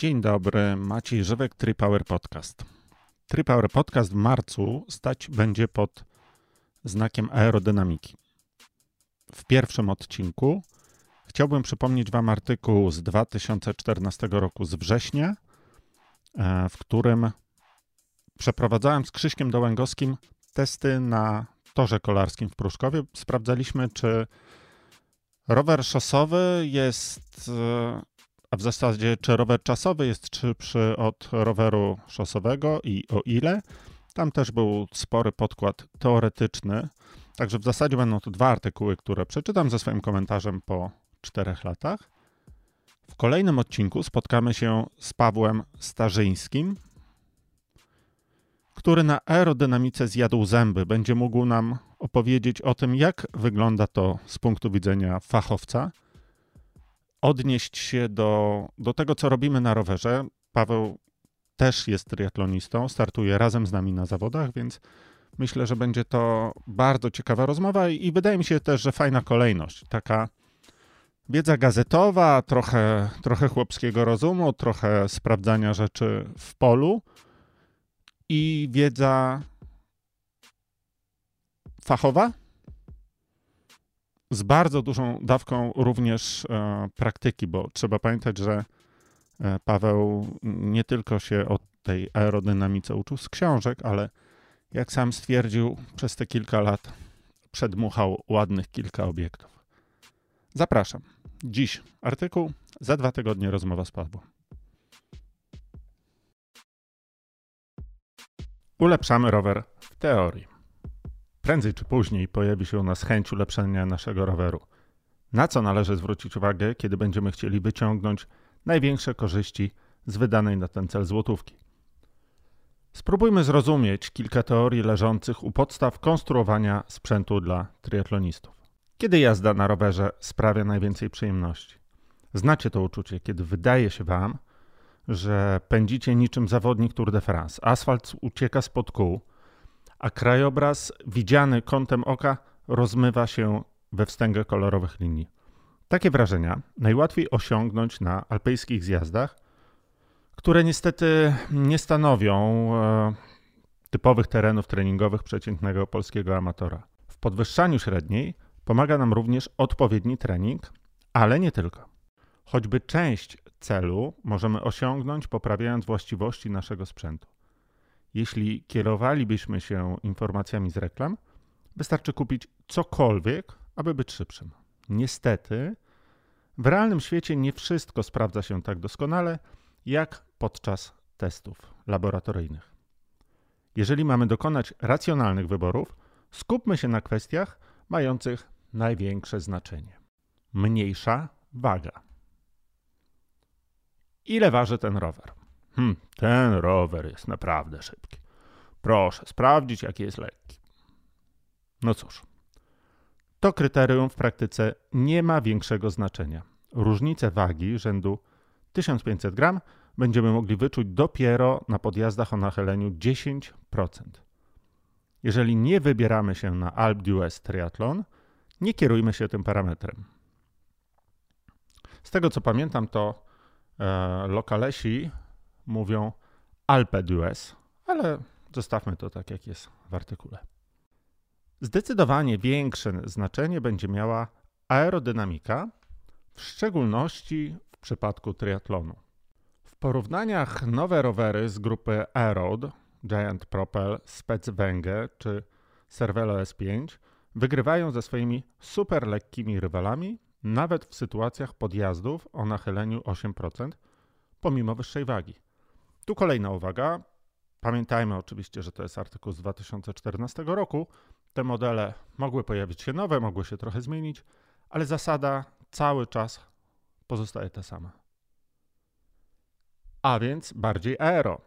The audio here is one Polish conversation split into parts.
Dzień dobry, Maciej Żywek, Tripower Podcast. Tripower Podcast w marcu stać będzie pod znakiem aerodynamiki. W pierwszym odcinku chciałbym przypomnieć Wam artykuł z 2014 roku z września, e, w którym przeprowadzałem z Krzyśkiem Dołęgowskim testy na torze kolarskim w Pruszkowie. Sprawdzaliśmy, czy rower szosowy jest e, a w zasadzie czy rower czasowy jest szybszy od roweru szosowego i o ile. Tam też był spory podkład teoretyczny, także w zasadzie będą to dwa artykuły, które przeczytam ze swoim komentarzem po czterech latach. W kolejnym odcinku spotkamy się z Pawłem Starzyńskim, który na aerodynamice zjadł zęby. Będzie mógł nam opowiedzieć o tym, jak wygląda to z punktu widzenia fachowca – odnieść się do, do tego, co robimy na rowerze. Paweł też jest triatlonistą, startuje razem z nami na zawodach, więc myślę, że będzie to bardzo ciekawa rozmowa i wydaje mi się też, że fajna kolejność. Taka wiedza gazetowa, trochę, trochę chłopskiego rozumu, trochę sprawdzania rzeczy w polu i wiedza fachowa, z bardzo dużą dawką również e, praktyki, bo trzeba pamiętać, że e, Paweł nie tylko się o tej aerodynamice uczył z książek, ale jak sam stwierdził, przez te kilka lat przedmuchał ładnych kilka obiektów. Zapraszam. Dziś artykuł, za dwa tygodnie rozmowa z Pawłem. Ulepszamy rower w teorii. Prędzej czy później pojawi się u nas chęć ulepszenia naszego roweru. Na co należy zwrócić uwagę, kiedy będziemy chcieli wyciągnąć największe korzyści z wydanej na ten cel złotówki? Spróbujmy zrozumieć kilka teorii leżących u podstaw konstruowania sprzętu dla triatlonistów. Kiedy jazda na rowerze sprawia najwięcej przyjemności? Znacie to uczucie, kiedy wydaje się Wam, że pędzicie niczym zawodnik Tour de France. Asfalt ucieka spod kół, a krajobraz widziany kątem oka rozmywa się we wstęgę kolorowych linii. Takie wrażenia najłatwiej osiągnąć na alpejskich zjazdach, które niestety nie stanowią e, typowych terenów treningowych przeciętnego polskiego amatora. W podwyższaniu średniej pomaga nam również odpowiedni trening, ale nie tylko. Choćby część celu możemy osiągnąć poprawiając właściwości naszego sprzętu. Jeśli kierowalibyśmy się informacjami z reklam, wystarczy kupić cokolwiek, aby być szybszym. Niestety, w realnym świecie nie wszystko sprawdza się tak doskonale, jak podczas testów laboratoryjnych. Jeżeli mamy dokonać racjonalnych wyborów, skupmy się na kwestiach mających największe znaczenie. Mniejsza waga. Ile waży ten rower? Hm, ten rower jest naprawdę szybki. Proszę sprawdzić, jaki jest lekki. No cóż, to kryterium w praktyce nie ma większego znaczenia. Różnicę wagi rzędu 1500 gram będziemy mogli wyczuć dopiero na podjazdach o nachyleniu 10%. Jeżeli nie wybieramy się na Alp d'Huez Triathlon, nie kierujmy się tym parametrem. Z tego co pamiętam, to e, lokalesi mówią Alpe d'Huez, ale zostawmy to tak, jak jest w artykule. Zdecydowanie większe znaczenie będzie miała aerodynamika, w szczególności w przypadku triatlonu. W porównaniach nowe rowery z grupy Aeroad, Giant Propel, Specwenge czy Cervelo S5 wygrywają ze swoimi super lekkimi rywalami, nawet w sytuacjach podjazdów o nachyleniu 8%, pomimo wyższej wagi. Tu kolejna uwaga. Pamiętajmy oczywiście, że to jest artykuł z 2014 roku. Te modele mogły pojawić się nowe, mogły się trochę zmienić, ale zasada cały czas pozostaje ta sama. A więc bardziej aero.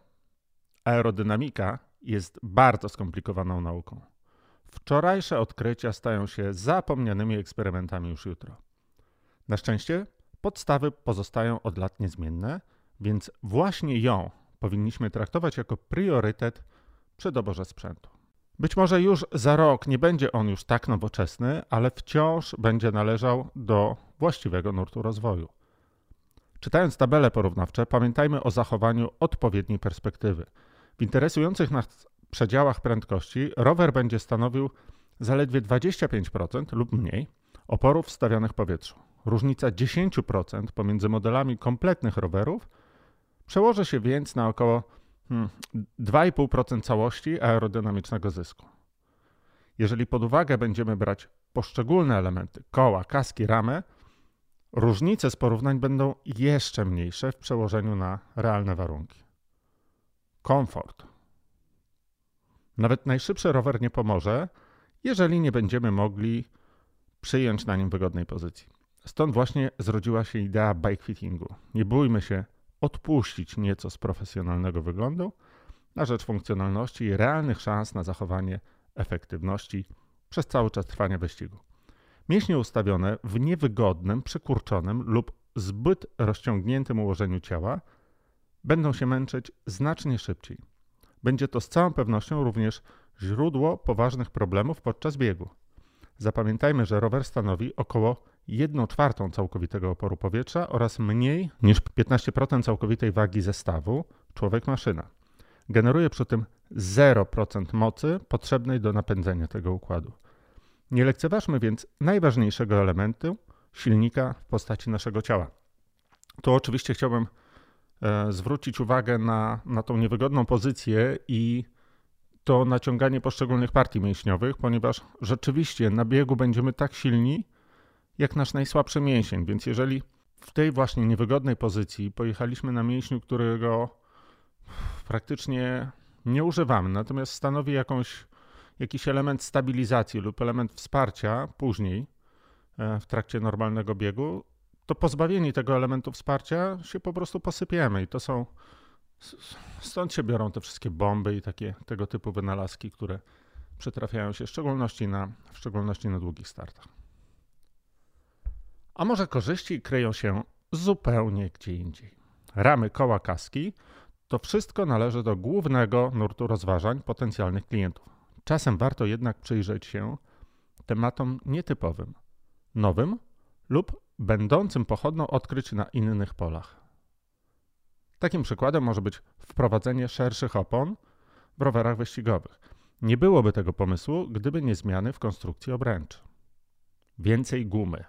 Aerodynamika jest bardzo skomplikowaną nauką. Wczorajsze odkrycia stają się zapomnianymi eksperymentami już jutro. Na szczęście podstawy pozostają od lat niezmienne, więc właśnie ją powinniśmy traktować jako priorytet przy doborze sprzętu. Być może już za rok nie będzie on już tak nowoczesny, ale wciąż będzie należał do właściwego nurtu rozwoju. Czytając tabele porównawcze, pamiętajmy o zachowaniu odpowiedniej perspektywy. W interesujących nas przedziałach prędkości rower będzie stanowił zaledwie 25% lub mniej oporów wstawionych powietrzu. Różnica 10% pomiędzy modelami kompletnych rowerów przełoży się więc na około hmm, 2,5% całości aerodynamicznego zysku. Jeżeli pod uwagę będziemy brać poszczególne elementy koła, kaski, ramę, różnice z porównań będą jeszcze mniejsze w przełożeniu na realne warunki. Komfort. Nawet najszybszy rower nie pomoże, jeżeli nie będziemy mogli przyjąć na nim wygodnej pozycji. Stąd właśnie zrodziła się idea bike fittingu. Nie bójmy się odpuścić nieco z profesjonalnego wyglądu na rzecz funkcjonalności i realnych szans na zachowanie efektywności przez cały czas trwania wyścigu. Mięśnie ustawione w niewygodnym, przykurczonym lub zbyt rozciągniętym ułożeniu ciała będą się męczyć znacznie szybciej. Będzie to z całą pewnością również źródło poważnych problemów podczas biegu. Zapamiętajmy, że rower stanowi około 1 czwartą całkowitego oporu powietrza oraz mniej niż 15% całkowitej wagi zestawu człowiek-maszyna. Generuje przy tym 0% mocy potrzebnej do napędzenia tego układu. Nie lekceważmy więc najważniejszego elementu silnika w postaci naszego ciała. Tu oczywiście chciałbym e, zwrócić uwagę na, na tą niewygodną pozycję i to naciąganie poszczególnych partii mięśniowych, ponieważ rzeczywiście na biegu będziemy tak silni, jak nasz najsłabszy mięsień. Więc jeżeli w tej właśnie niewygodnej pozycji pojechaliśmy na mięśniu, którego praktycznie nie używamy, natomiast stanowi jakąś, jakiś element stabilizacji lub element wsparcia później e, w trakcie normalnego biegu, to pozbawieni tego elementu wsparcia się po prostu posypiemy i to są stąd się biorą te wszystkie bomby i takie tego typu wynalazki, które przytrafiają się w szczególności na, w szczególności na długich startach. A może korzyści kryją się zupełnie gdzie indziej. Ramy koła kaski to wszystko należy do głównego nurtu rozważań potencjalnych klientów. Czasem warto jednak przyjrzeć się tematom nietypowym, nowym lub będącym pochodną odkryć na innych polach. Takim przykładem może być wprowadzenie szerszych opon w rowerach wyścigowych. Nie byłoby tego pomysłu, gdyby nie zmiany w konstrukcji obręczy. Więcej gumy.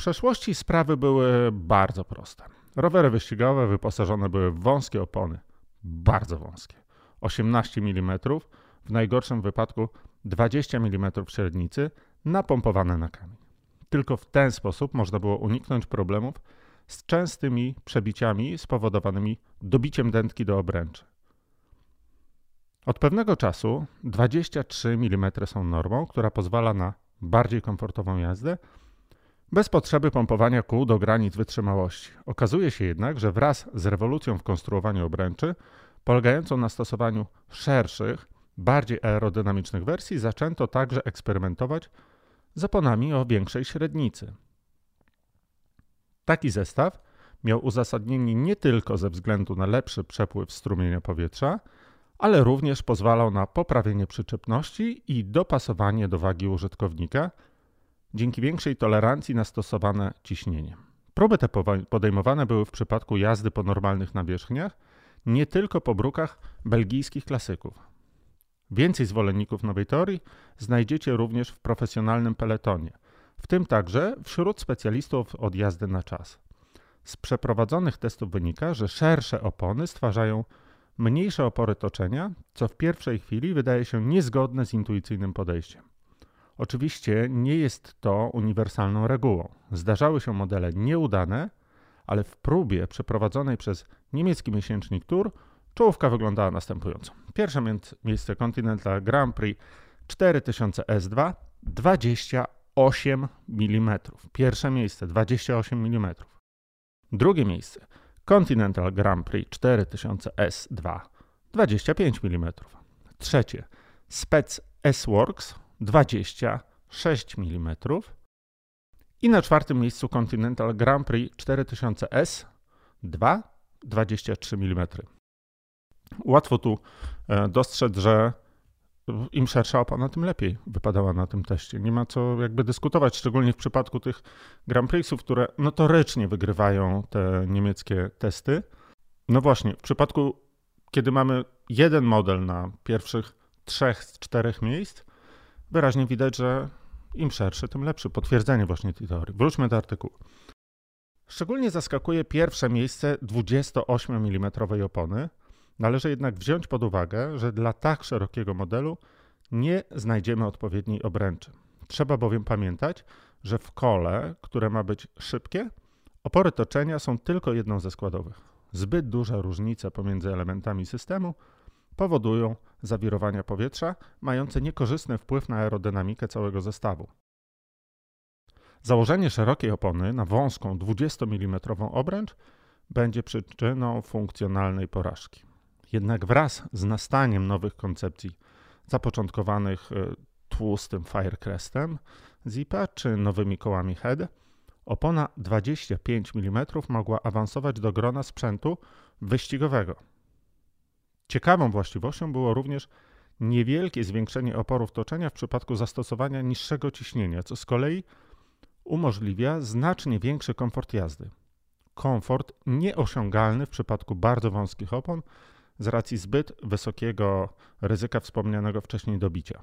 Przeszłości sprawy były bardzo proste. Rowery wyścigowe wyposażone były w wąskie opony, bardzo wąskie, 18 mm, w najgorszym wypadku 20 mm średnicy, napompowane na kamień. Tylko w ten sposób można było uniknąć problemów z częstymi przebiciami spowodowanymi dobiciem dętki do obręczy. Od pewnego czasu 23 mm są normą, która pozwala na bardziej komfortową jazdę bez potrzeby pompowania kół do granic wytrzymałości. Okazuje się jednak, że wraz z rewolucją w konstruowaniu obręczy, polegającą na stosowaniu szerszych, bardziej aerodynamicznych wersji, zaczęto także eksperymentować z oponami o większej średnicy. Taki zestaw miał uzasadnienie nie tylko ze względu na lepszy przepływ strumienia powietrza, ale również pozwalał na poprawienie przyczepności i dopasowanie do wagi użytkownika dzięki większej tolerancji na stosowane ciśnienie. Próby te podejmowane były w przypadku jazdy po normalnych nawierzchniach, nie tylko po brukach belgijskich klasyków. Więcej zwolenników nowej teorii znajdziecie również w profesjonalnym peletonie – w tym także wśród specjalistów od jazdy na czas. Z przeprowadzonych testów wynika, że szersze opony stwarzają mniejsze opory toczenia, co w pierwszej chwili wydaje się niezgodne z intuicyjnym podejściem. Oczywiście nie jest to uniwersalną regułą. Zdarzały się modele nieudane, ale w próbie przeprowadzonej przez niemiecki miesięcznik Tour czołówka wyglądała następująco. Pierwsze miejsce Continental Grand Prix 4000 S2 20 8 mm. Pierwsze miejsce 28 mm. Drugie miejsce Continental Grand Prix 4000 S2 25 mm. Trzecie Spec S-Works 26 mm. I na czwartym miejscu Continental Grand Prix 4000 S2 23 mm. Łatwo tu e, dostrzec, że im szersza opona, tym lepiej wypadała na tym teście. Nie ma co jakby dyskutować, szczególnie w przypadku tych Grand Prixów, które notorycznie wygrywają te niemieckie testy. No właśnie, w przypadku, kiedy mamy jeden model na pierwszych trzech z czterech miejsc, wyraźnie widać, że im szerszy, tym lepszy. Potwierdzenie właśnie tej teorii. Wróćmy do artykułu. Szczególnie zaskakuje pierwsze miejsce 28 mm opony. Należy jednak wziąć pod uwagę, że dla tak szerokiego modelu nie znajdziemy odpowiedniej obręczy. Trzeba bowiem pamiętać, że w kole, które ma być szybkie, opory toczenia są tylko jedną ze składowych. Zbyt duże różnice pomiędzy elementami systemu powodują zawirowania powietrza, mające niekorzystny wpływ na aerodynamikę całego zestawu. Założenie szerokiej opony na wąską 20 mm obręcz będzie przyczyną funkcjonalnej porażki. Jednak wraz z nastaniem nowych koncepcji zapoczątkowanych e, tłustym Firecrestem Zipa czy nowymi kołami HED, opona 25 mm mogła awansować do grona sprzętu wyścigowego. Ciekawą właściwością było również niewielkie zwiększenie oporów toczenia w przypadku zastosowania niższego ciśnienia, co z kolei umożliwia znacznie większy komfort jazdy. Komfort nieosiągalny w przypadku bardzo wąskich opon z racji zbyt wysokiego ryzyka wspomnianego wcześniej dobicia.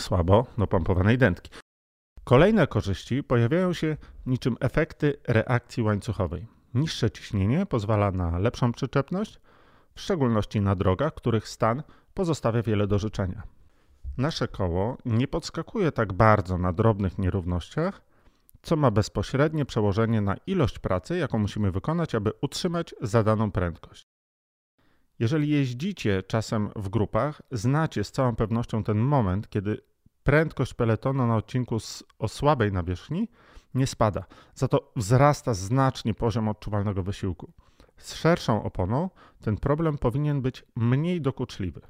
Słabo dopompowanej dętki. Kolejne korzyści pojawiają się niczym efekty reakcji łańcuchowej. Niższe ciśnienie pozwala na lepszą przyczepność, w szczególności na drogach, których stan pozostawia wiele do życzenia. Nasze koło nie podskakuje tak bardzo na drobnych nierównościach, co ma bezpośrednie przełożenie na ilość pracy, jaką musimy wykonać, aby utrzymać zadaną prędkość. Jeżeli jeździcie czasem w grupach, znacie z całą pewnością ten moment, kiedy prędkość peletonu na odcinku o słabej nawierzchni nie spada, za to wzrasta znacznie poziom odczuwalnego wysiłku. Z szerszą oponą ten problem powinien być mniej dokuczliwy.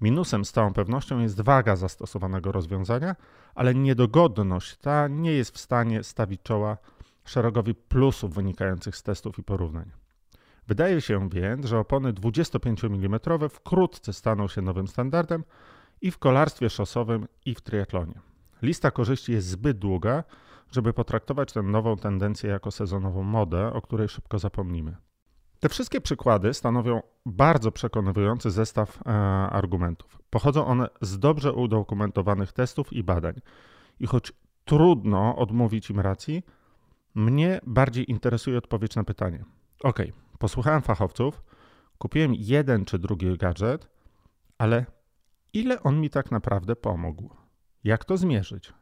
Minusem z całą pewnością jest waga zastosowanego rozwiązania, ale niedogodność ta nie jest w stanie stawić czoła szeregowi plusów wynikających z testów i porównań. Wydaje się więc, że opony 25 mm wkrótce staną się nowym standardem i w kolarstwie szosowym, i w triatlonie. Lista korzyści jest zbyt długa, żeby potraktować tę nową tendencję jako sezonową modę, o której szybko zapomnimy. Te wszystkie przykłady stanowią bardzo przekonujący zestaw e, argumentów. Pochodzą one z dobrze udokumentowanych testów i badań. I choć trudno odmówić im racji, mnie bardziej interesuje odpowiedź na pytanie: OK, posłuchałem fachowców, kupiłem jeden czy drugi gadżet, ale ile on mi tak naprawdę pomógł? Jak to zmierzyć?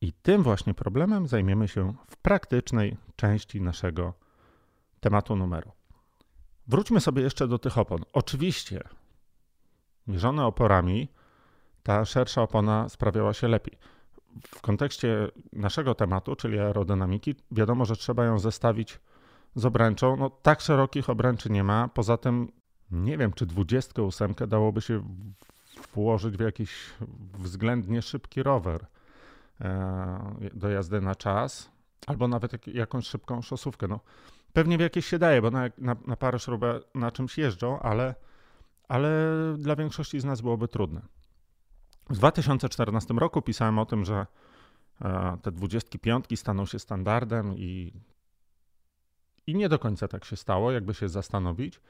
I tym właśnie problemem zajmiemy się w praktycznej części naszego tematu numeru. Wróćmy sobie jeszcze do tych opon. Oczywiście, mierzone oporami, ta szersza opona sprawiała się lepiej. W kontekście naszego tematu, czyli aerodynamiki, wiadomo, że trzeba ją zestawić z obręczą. No, tak szerokich obręczy nie ma. Poza tym nie wiem, czy 28 dałoby się włożyć w jakiś względnie szybki rower e, do jazdy na czas, albo nawet jakąś szybką szosówkę. No, Pewnie w jakieś się daje, bo na, na, na parę śrubę na czymś jeżdżą, ale, ale dla większości z nas byłoby trudne. W 2014 roku pisałem o tym, że e, te 25 staną się standardem i, i nie do końca tak się stało, jakby się zastanowić.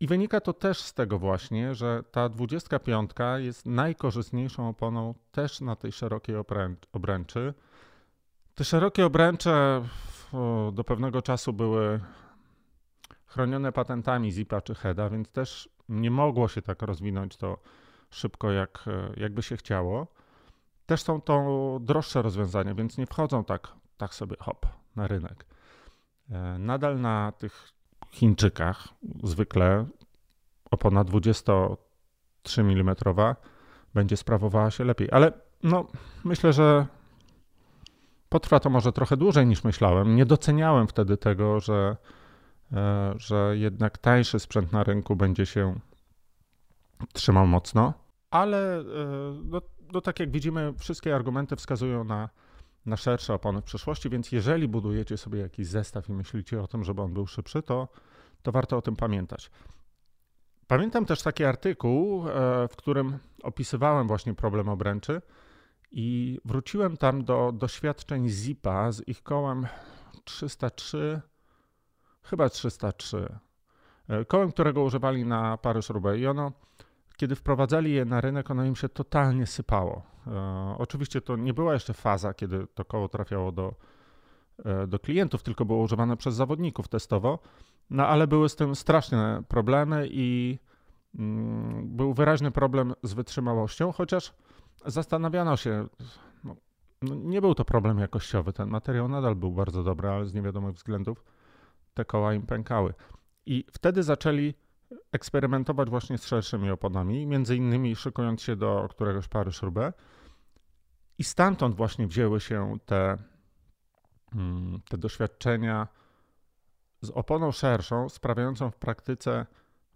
I wynika to też z tego właśnie, że ta 25 jest najkorzystniejszą oponą też na tej szerokiej obręczy. Te szerokie obręcze do pewnego czasu były chronione patentami Zipa czy Heda, więc też nie mogło się tak rozwinąć to szybko, jak, jakby się chciało. Też są to droższe rozwiązania, więc nie wchodzą tak, tak sobie hop na rynek. E, nadal na tych Chińczykach zwykle opona 23 mm będzie sprawowała się lepiej, ale no, myślę, że Potrwa to może trochę dłużej niż myślałem. Nie doceniałem wtedy tego, że, e, że jednak tańszy sprzęt na rynku będzie się trzymał mocno, ale e, no, no tak jak widzimy, wszystkie argumenty wskazują na, na szersze opony w przyszłości, więc jeżeli budujecie sobie jakiś zestaw i myślicie o tym, żeby on był szybszy, to, to warto o tym pamiętać. Pamiętam też taki artykuł, e, w którym opisywałem właśnie problem obręczy i wróciłem tam do doświadczeń Zipa z ich kołem 303, chyba 303. E, kołem, którego używali na pary śrubę i ono, kiedy wprowadzali je na rynek, ono im się totalnie sypało. E, oczywiście to nie była jeszcze faza, kiedy to koło trafiało do, e, do klientów, tylko było używane przez zawodników testowo, no ale były z tym straszne problemy i mm, był wyraźny problem z wytrzymałością, chociaż zastanawiano się, no, no, nie był to problem jakościowy, ten materiał nadal był bardzo dobry, ale z niewiadomych względów te koła im pękały. I wtedy zaczęli eksperymentować właśnie z szerszymi oponami, między innymi szykując się do któregoś pary śrubę. I stamtąd właśnie wzięły się te, mm, te doświadczenia z oponą szerszą, sprawiającą w praktyce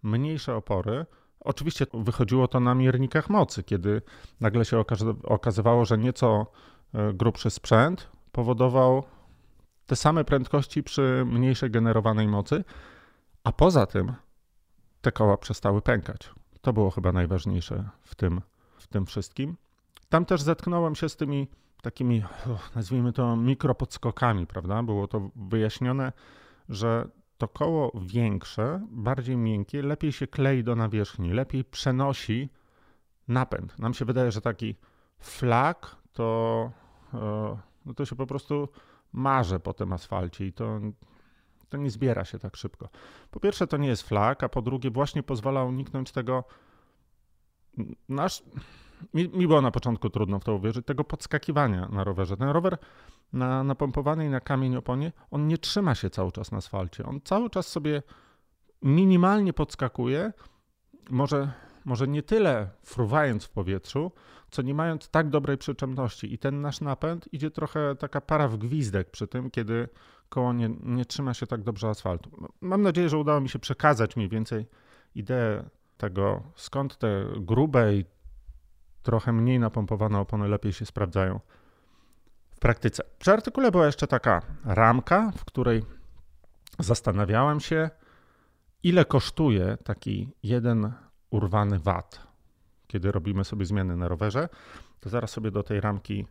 mniejsze opory. Oczywiście wychodziło to na miernikach mocy, kiedy nagle się okazywało, że nieco e, grubszy sprzęt powodował te same prędkości przy mniejszej generowanej mocy, a poza tym te koła przestały pękać. To było chyba najważniejsze w tym, w tym wszystkim. Tam też zetknąłem się z tymi takimi, nazwijmy to, mikropodskokami, prawda? Było to wyjaśnione, że to koło większe, bardziej miękkie, lepiej się klei do nawierzchni, lepiej przenosi napęd. Nam się wydaje, że taki flak to, e, no to się po prostu marze po tym asfalcie i to to nie zbiera się tak szybko. Po pierwsze, to nie jest flag, a po drugie, właśnie pozwala uniknąć tego. Nasz, mi, mi, było na początku trudno w to uwierzyć, tego podskakiwania na rowerze. Ten rower na napompowanej na kamień oponie, on nie trzyma się cały czas na asfalcie. On cały czas sobie minimalnie podskakuje, może, może nie tyle fruwając w powietrzu, co nie mając tak dobrej przyczepności. I ten nasz napęd idzie trochę taka para w gwizdek przy tym, kiedy koło nie, nie trzyma się tak dobrze asfaltu. Mam nadzieję, że udało mi się przekazać mniej więcej ideę tego, skąd te grube i trochę mniej napompowane opony lepiej się sprawdzają w praktyce. Przy artykule była jeszcze taka ramka, w której zastanawiałem się, ile kosztuje taki jeden urwany wat, kiedy robimy sobie zmiany na rowerze. To zaraz sobie do tej ramki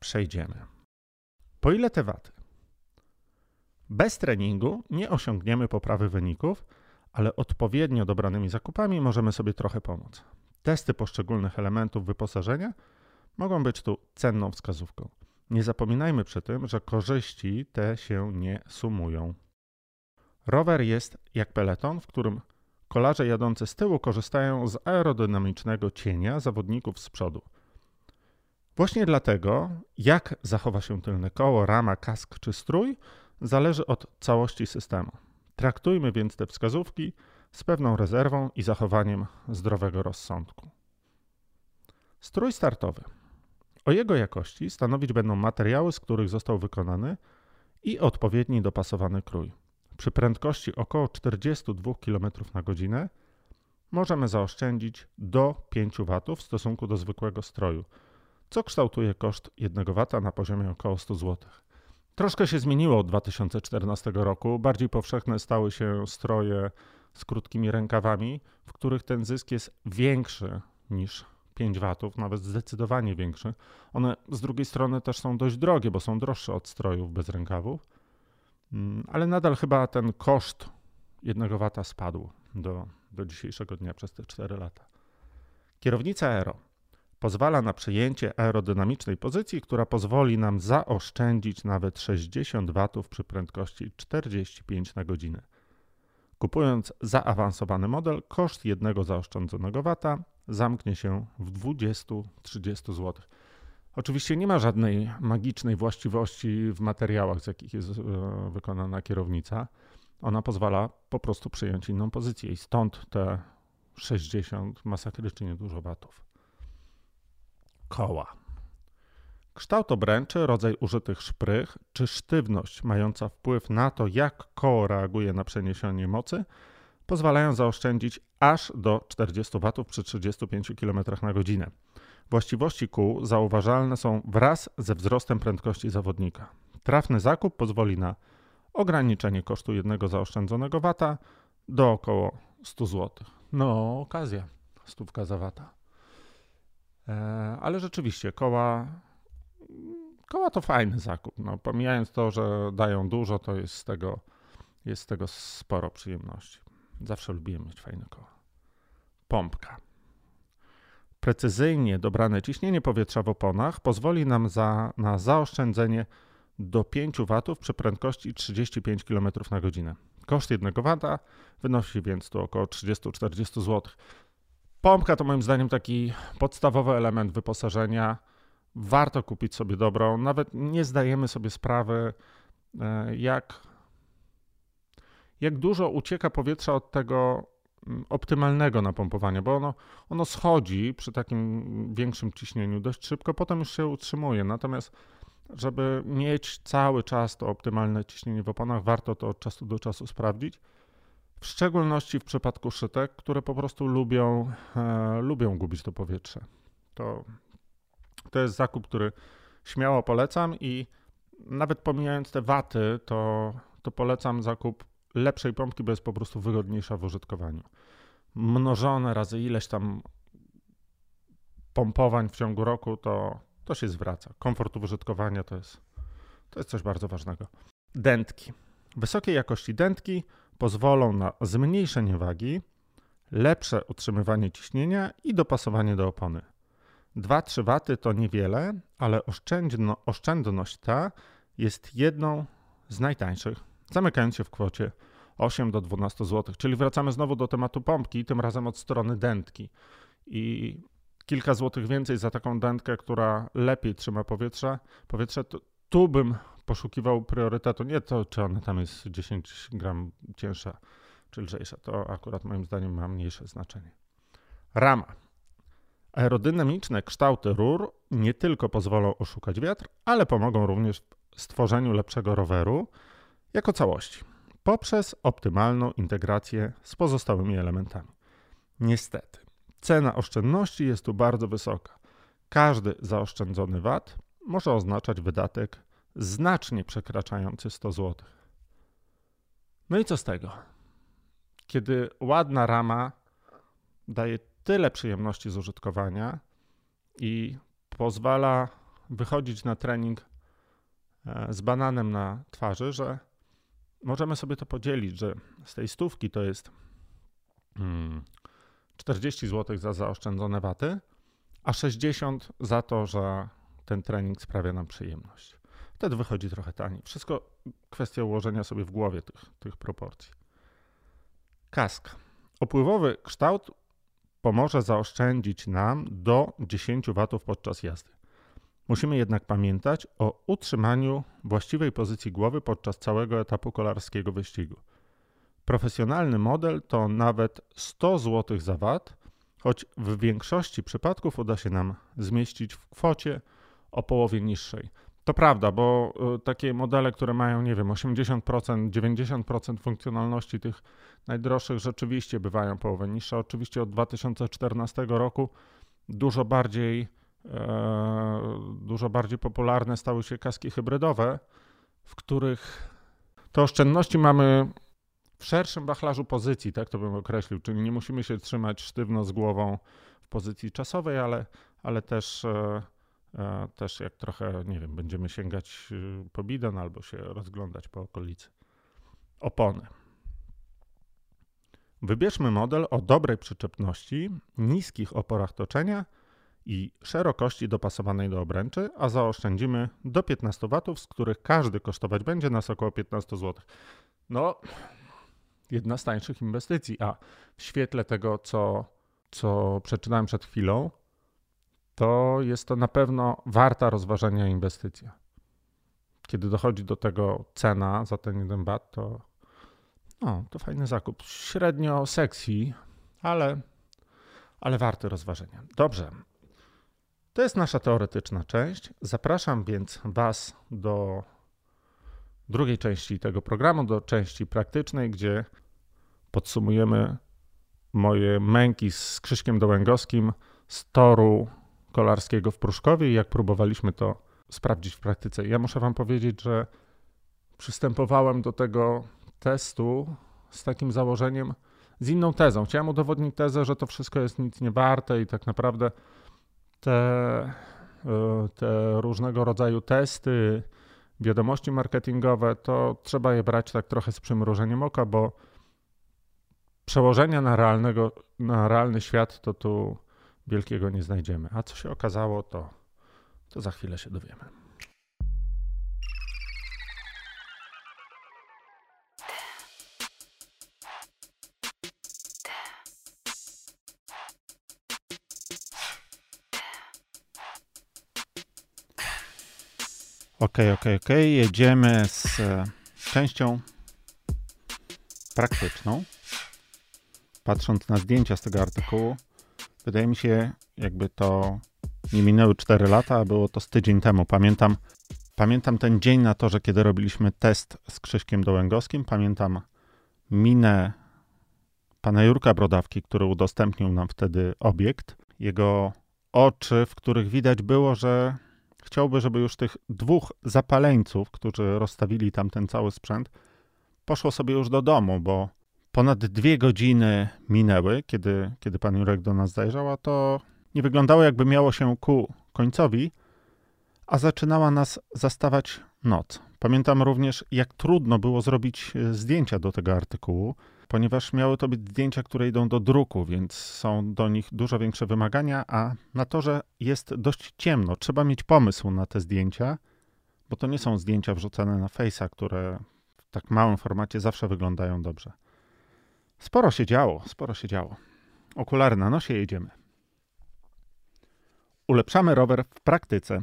przejdziemy. Po ile te waty? Bez treningu nie osiągniemy poprawy wyników, ale odpowiednio dobranymi zakupami możemy sobie trochę pomóc. Testy poszczególnych elementów wyposażenia mogą być tu cenną wskazówką. Nie zapominajmy przy tym, że korzyści te się nie sumują. Rower jest jak peleton, w którym kolarze jadący z tyłu korzystają z aerodynamicznego cienia zawodników z przodu. Właśnie dlatego, jak zachowa się tylne koło, rama, kask czy strój, zależy od całości systemu. Traktujmy więc te wskazówki z pewną rezerwą i zachowaniem zdrowego rozsądku. Strój startowy. O jego jakości stanowić będą materiały, z których został wykonany i odpowiedni dopasowany krój. Przy prędkości około 42 km na godzinę możemy zaoszczędzić do 5 W w stosunku do zwykłego stroju, co kształtuje koszt 1 W na poziomie około 100 zł. Troszkę się zmieniło od 2014 roku. Bardziej powszechne stały się stroje z krótkimi rękawami, w których ten zysk jest większy niż 5 watów, nawet zdecydowanie większy. One z drugiej strony też są dość drogie, bo są droższe od strojów bez rękawów, mm, ale nadal chyba ten koszt 1 wata spadł do, do dzisiejszego dnia przez te 4 lata. Kierownica Aero pozwala na przyjęcie aerodynamicznej pozycji, która pozwoli nam zaoszczędzić nawet 60 W przy prędkości 45 na godzinę. Kupując zaawansowany model, koszt jednego zaoszczędzonego wata zamknie się w 20-30 zł. Oczywiście nie ma żadnej magicznej właściwości w materiałach, z jakich jest e, wykonana kierownica. Ona pozwala po prostu przyjąć inną pozycję i stąd te 60 masakrycznie dużo watów koła. Kształt obręczy, rodzaj użytych szprych czy sztywność mająca wpływ na to, jak koło reaguje na przeniesienie mocy, pozwalają zaoszczędzić aż do 40 W przy 35 km na godzinę. Właściwości kół zauważalne są wraz ze wzrostem prędkości zawodnika. Trafny zakup pozwoli na ograniczenie kosztu jednego zaoszczędzonego wata do około 100 zł. No, okazja. Stówka za wata. E, ale rzeczywiście, koła, koła to fajny zakup. No, pomijając to, że dają dużo, to jest z tego, jest z tego sporo przyjemności. Zawsze lubiłem mieć fajne koła. Pompka. Precyzyjnie dobrane ciśnienie powietrza w oponach pozwoli nam za, na zaoszczędzenie do 5 W przy prędkości 35 km na godzinę. Koszt 1 W wynosi więc tu około 30-40 zł. Pompka to moim zdaniem taki podstawowy element wyposażenia. Warto kupić sobie dobrą. Nawet nie zdajemy sobie sprawy, e, jak, jak dużo ucieka powietrza od tego mm, optymalnego napompowania, bo ono, ono schodzi przy takim większym ciśnieniu dość szybko, potem już się utrzymuje. Natomiast żeby mieć cały czas to optymalne ciśnienie w oponach, warto to od czasu do czasu sprawdzić. W szczególności w przypadku szytek, które po prostu lubią, e, lubią gubić to powietrze. To, to jest zakup, który śmiało polecam i nawet pomijając te waty, to, to polecam zakup lepszej pompki, bo jest po prostu wygodniejsza w użytkowaniu. Mnożone razy ileś tam pompowań w ciągu roku, to, to się zwraca. Komfort użytkowania to jest, to jest coś bardzo ważnego. Dętki. Wysokiej jakości dętki pozwolą na zmniejszenie wagi, lepsze utrzymywanie ciśnienia i dopasowanie do opony. 2-3 waty to niewiele, ale oszczędno, oszczędność ta jest jedną z najtańszych, zamykając się w kwocie 8 do 12 zł. Czyli wracamy znowu do tematu pompki, tym razem od strony dętki. I kilka złotych więcej za taką dętkę, która lepiej trzyma powietrze, powietrze to tu bym poszukiwał priorytetu. Nie to, czy ona tam jest 10 gram cięższa czy lżejsza. To akurat moim zdaniem ma mniejsze znaczenie. Rama. Aerodynamiczne kształty rur nie tylko pozwolą oszukać wiatr, ale pomogą również w stworzeniu lepszego roweru jako całości poprzez optymalną integrację z pozostałymi elementami. Niestety, cena oszczędności jest tu bardzo wysoka. Każdy zaoszczędzony wat może oznaczać wydatek znacznie przekraczający 100 zł. No i co z tego? Kiedy ładna rama daje tyle przyjemności z użytkowania i pozwala wychodzić na trening e, z bananem na twarzy, że możemy sobie to podzielić, że z tej stówki to jest 40 hmm, zł za zaoszczędzone waty, a 60 za to, że ten trening sprawia nam przyjemność. Wtedy wychodzi trochę taniej. Wszystko kwestia ułożenia sobie w głowie tych, tych proporcji. Kask. Opływowy kształt pomoże zaoszczędzić nam do 10 W podczas jazdy. Musimy jednak pamiętać o utrzymaniu właściwej pozycji głowy podczas całego etapu kolarskiego wyścigu. Profesjonalny model to nawet 100 zł za wat, choć w większości przypadków uda się nam zmieścić w kwocie o połowie niższej. To prawda, bo y, takie modele, które mają, nie wiem, 80%, 90% funkcjonalności tych najdroższych rzeczywiście bywają połowę niższe. Oczywiście od 2014 roku dużo bardziej, e, dużo bardziej popularne stały się kaski hybrydowe, w których te oszczędności mamy w szerszym wachlarzu pozycji, tak to bym określił, czyli nie musimy się trzymać sztywno z głową w pozycji czasowej, ale, ale też e, też jak trochę, nie wiem, będziemy sięgać y, po bidon albo się rozglądać po okolicy. Opony. Wybierzmy model o dobrej przyczepności, niskich oporach toczenia i szerokości dopasowanej do obręczy, a zaoszczędzimy do 15 W, z których każdy kosztować będzie nas około 15 zł. No, jedna z tańszych inwestycji, a w świetle tego, co, co przeczytałem przed chwilą, to jest to na pewno warta rozważenia inwestycja. Kiedy dochodzi do tego cena za ten jeden bat, to, no, to fajny zakup. Średnio sexy, ale, ale warty rozważenia. Dobrze. To jest nasza teoretyczna część. Zapraszam więc Was do drugiej części tego programu, do części praktycznej, gdzie podsumujemy moje męki z Krzyśkiem Dołęgowskim z toru kolarskiego w Pruszkowie i jak próbowaliśmy to sprawdzić w praktyce. Ja muszę Wam powiedzieć, że przystępowałem do tego testu z takim założeniem z inną tezą. Chciałem udowodnić tezę, że to wszystko jest nic nie warte i tak naprawdę te, y, te różnego rodzaju testy, wiadomości marketingowe, to trzeba je brać tak trochę z przymrużeniem oka, bo przełożenia na, realnego, na realny świat to tu wielkiego nie znajdziemy. A co się okazało, to, to za chwilę się dowiemy. Ok, ok, ok. Jedziemy z e, częścią praktyczną. Patrząc na zdjęcia z tego artykułu, wydaje mi się, jakby to nie minęły 4 lata, a było to z tydzień temu. Pamiętam, pamiętam ten dzień na to, że kiedy robiliśmy test z Krzyśkiem Dołęgowskim, pamiętam minę pana Jurka Brodawki, który udostępnił nam wtedy obiekt. Jego oczy, w których widać było, że chciałby, żeby już tych dwóch zapaleńców, którzy rozstawili tam ten cały sprzęt, poszło sobie już do domu, bo ponad dwie godziny minęły, kiedy, kiedy pan Jurek do nas zajrzał, a to nie wyglądało jakby miało się ku końcowi, a zaczynała nas zastawać noc. Pamiętam również, jak trudno było zrobić e, zdjęcia do tego artykułu, ponieważ miały to być zdjęcia, które idą do druku, więc są do nich dużo większe wymagania, a na to, że jest dość ciemno, trzeba mieć pomysł na te zdjęcia, bo to nie są zdjęcia wrzucane na Face'a, które w tak małym formacie zawsze wyglądają dobrze. Sporo się działo, sporo się działo. Okulary na nosie, jedziemy. Ulepszamy rower w praktyce.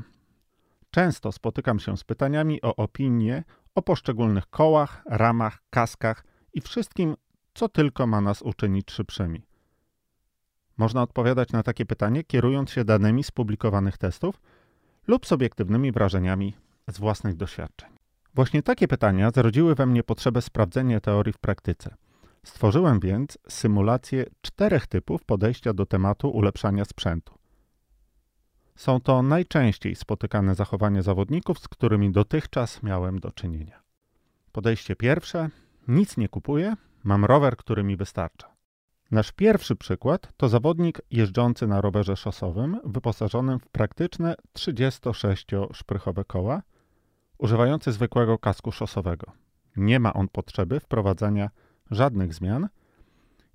Często spotykam się z pytaniami o opinie o poszczególnych kołach, ramach, kaskach i wszystkim, co tylko ma nas uczynić szybszymi. Można odpowiadać na takie pytanie kierując się danymi z publikowanych testów lub subiektywnymi wrażeniami z własnych doświadczeń. Właśnie takie pytania zrodziły we mnie potrzebę sprawdzenia teorii w praktyce. Stworzyłem więc symulację czterech typów podejścia do tematu ulepszania sprzętu. Są to najczęściej spotykane zachowania zawodników, z którymi dotychczas miałem do czynienia. Podejście pierwsze: nic nie kupuję, mam rower, który mi wystarcza. Nasz pierwszy przykład to zawodnik jeżdżący na rowerze szosowym, wyposażonym w praktyczne 36-szprychowe koła, używający zwykłego kasku szosowego. Nie ma on potrzeby wprowadzania żadnych zmian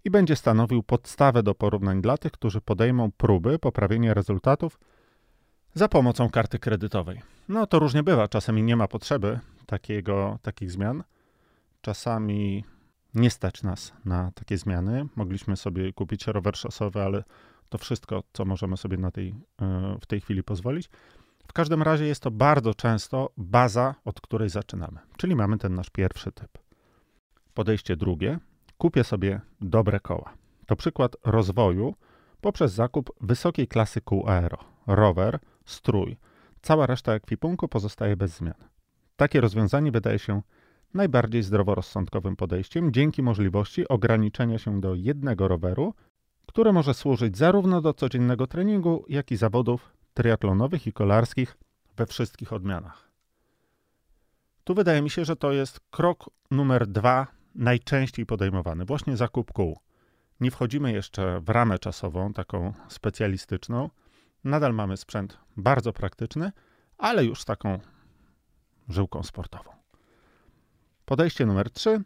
i będzie stanowił podstawę do porównań dla tych, którzy podejmą próby poprawienia rezultatów za pomocą karty kredytowej. No to różnie bywa, czasami nie ma potrzeby takiego, takich zmian. Czasami nie stać nas na takie zmiany. Mogliśmy sobie kupić rower szosowy, ale to wszystko, co możemy sobie na tej, e, w tej chwili pozwolić. W każdym razie jest to bardzo często baza, od której zaczynamy, czyli mamy ten nasz pierwszy typ. Podejście drugie, kupię sobie dobre koła. To przykład rozwoju poprzez zakup wysokiej klasy kół aero, rower, strój. Cała reszta ekwipunku pozostaje bez zmian. Takie rozwiązanie wydaje się najbardziej zdroworozsądkowym podejściem dzięki możliwości ograniczenia się do jednego roweru, które może służyć zarówno do codziennego treningu, jak i zawodów triatlonowych i kolarskich we wszystkich odmianach. Tu wydaje mi się, że to jest krok numer dwa najczęściej podejmowany, właśnie zakup kół. Nie wchodzimy jeszcze w ramę czasową, taką specjalistyczną. Nadal mamy sprzęt bardzo praktyczny, ale już z taką żyłką sportową. Podejście numer 3.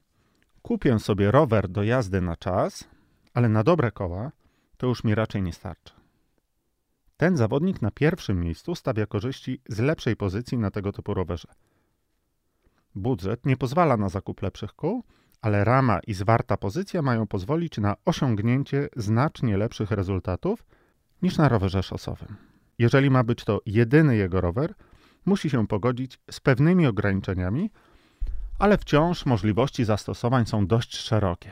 Kupię sobie rower do jazdy na czas, ale na dobre koła to już mi raczej nie starczy. Ten zawodnik na pierwszym miejscu stawia korzyści z lepszej pozycji na tego typu rowerze. Budżet nie pozwala na zakup lepszych kół, ale rama i zwarta pozycja mają pozwolić na osiągnięcie znacznie lepszych rezultatów niż na rowerze szosowym. Jeżeli ma być to jedyny jego rower, musi się pogodzić z pewnymi ograniczeniami, ale wciąż możliwości zastosowań są dość szerokie.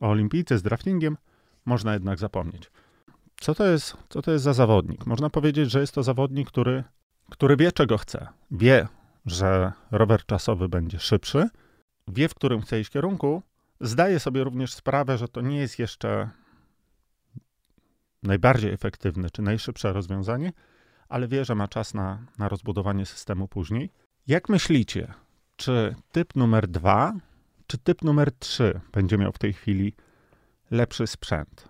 O olimpijce z draftingiem można jednak zapomnieć. Co to jest, co to jest za zawodnik? Można powiedzieć, że jest to zawodnik, który, który wie, czego chce. Wie, że rower czasowy będzie szybszy, wie, w którym chce iść kierunku, zdaje sobie również sprawę, że to nie jest jeszcze najbardziej efektywne czy najszybsze rozwiązanie, ale wie, że ma czas na, na rozbudowanie systemu później. Jak myślicie, czy typ numer dwa, czy typ numer trzy będzie miał w tej chwili lepszy sprzęt?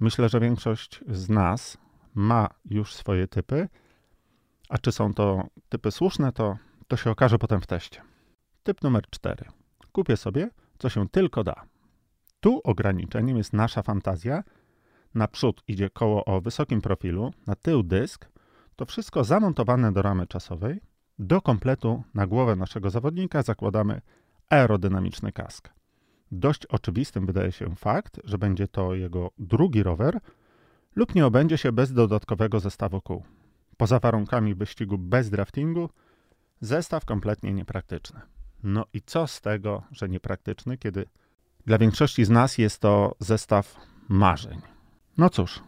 Myślę, że większość z nas ma już swoje typy, a czy są to typy słuszne, to, to się okaże potem w teście. Typ numer 4. Kupię sobie, co się tylko da. Tu ograniczeniem jest nasza fantazja. Naprzód idzie koło o wysokim profilu, na tył dysk, to wszystko zamontowane do ramy czasowej. Do kompletu na głowę naszego zawodnika zakładamy aerodynamiczny kask. Dość oczywistym wydaje się fakt, że będzie to jego drugi rower lub nie obędzie się bez dodatkowego zestawu kół. Poza warunkami wyścigu bez draftingu, zestaw kompletnie niepraktyczny. No i co z tego, że niepraktyczny, kiedy dla większości z nas jest to zestaw marzeń? No cóż,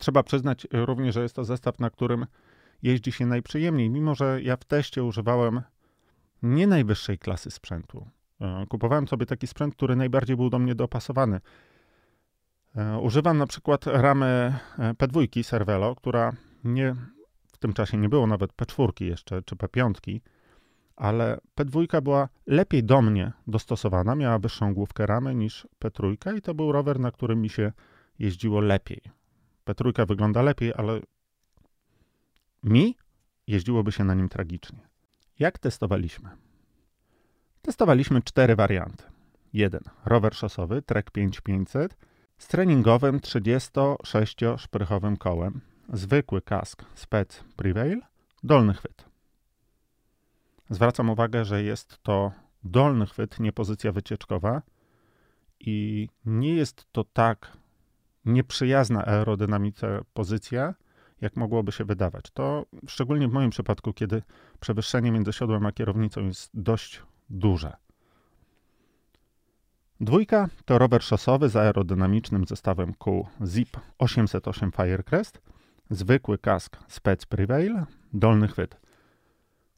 trzeba przyznać również, że jest to zestaw, na którym jeździ się najprzyjemniej, mimo że ja w teście używałem nie najwyższej klasy sprzętu. E, kupowałem sobie taki sprzęt, który najbardziej był do mnie dopasowany. E, używam na przykład ramy e, P2 Cervelo, która nie, w tym czasie nie było nawet P4 jeszcze, czy P5, ale P2 była lepiej do mnie dostosowana, miała wyższą główkę ramy niż P3 i to był rower, na którym mi się jeździło lepiej. P3 wygląda lepiej, ale mi jeździłoby się na nim tragicznie. Jak testowaliśmy? Testowaliśmy cztery warianty. Jeden rower szosowy Trek 5500 z treningowym 36-szprychowym kołem, zwykły kask Spec Prevail, dolny chwyt. Zwracam uwagę, że jest to dolny chwyt, nie pozycja wycieczkowa i nie jest to tak nieprzyjazna aerodynamice pozycja, jak mogłoby się wydawać. To szczególnie w moim przypadku, kiedy przewyższenie między siodłem a kierownicą jest dość duże. Dwójka to rower szosowy z aerodynamicznym zestawem kół ZIP 808 Firecrest, zwykły kask Spec Prevail, dolny chwyt.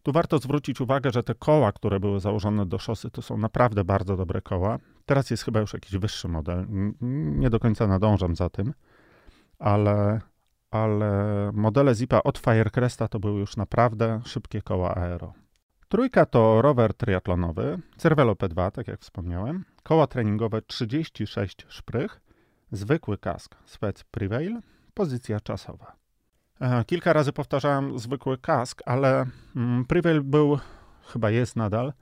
Tu warto zwrócić uwagę, że te koła, które były założone do szosy, to są naprawdę bardzo dobre koła. Teraz jest chyba już jakiś wyższy model. Nie do końca nadążam za tym, ale, ale modele Zipa od Firecresta to były już naprawdę szybkie koła aero. Trójka to rower triatlonowy, Cervelo P2, tak jak wspomniałem, koła treningowe 36 szprych, zwykły kask Spec Prevail, pozycja czasowa. Kilka razy powtarzałem zwykły kask, ale mm, Prevail był, chyba jest nadal,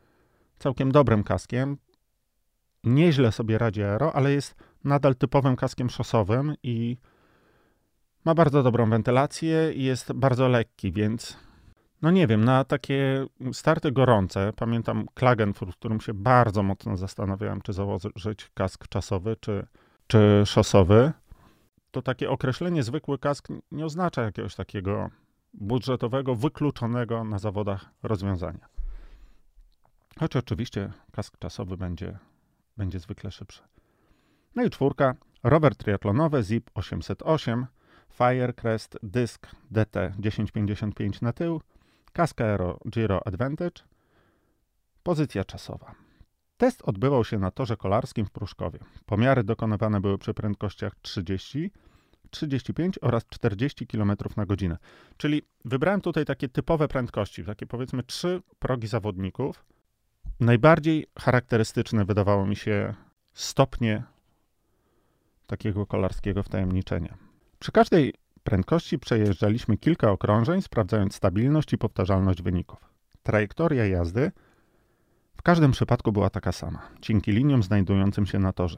całkiem dobrym kaskiem. Nieźle sobie radzi aero, ale jest nadal typowym kaskiem szosowym i ma bardzo dobrą wentylację i jest bardzo lekki, więc no nie wiem, na takie starty gorące, pamiętam Klagenfurt, w którym się bardzo mocno zastanawiałem, czy założyć kask czasowy, czy, czy szosowy, to takie określenie zwykły kask nie oznacza jakiegoś takiego budżetowego, wykluczonego na zawodach rozwiązania. Choć oczywiście kask czasowy będzie, będzie zwykle szybszy. No i czwórka, rower triatlonowy ZIP 808, Firecrest Disk DT 1055 na tył, Kask Aero Giro Advantage, pozycja czasowa. Test odbywał się na torze kolarskim w Pruszkowie. Pomiary dokonywane były przy prędkościach 30, 35 oraz 40 km na godzinę. Czyli wybrałem tutaj takie typowe prędkości, takie powiedzmy trzy progi zawodników. Najbardziej charakterystyczne wydawało mi się stopnie takiego kolarskiego wtajemniczenia. Przy każdej prędkości przejeżdżaliśmy kilka okrążeń, sprawdzając stabilność i powtarzalność wyników. Trajektoria jazdy w każdym przypadku była taka sama, dzięki liniom znajdującym się na torze.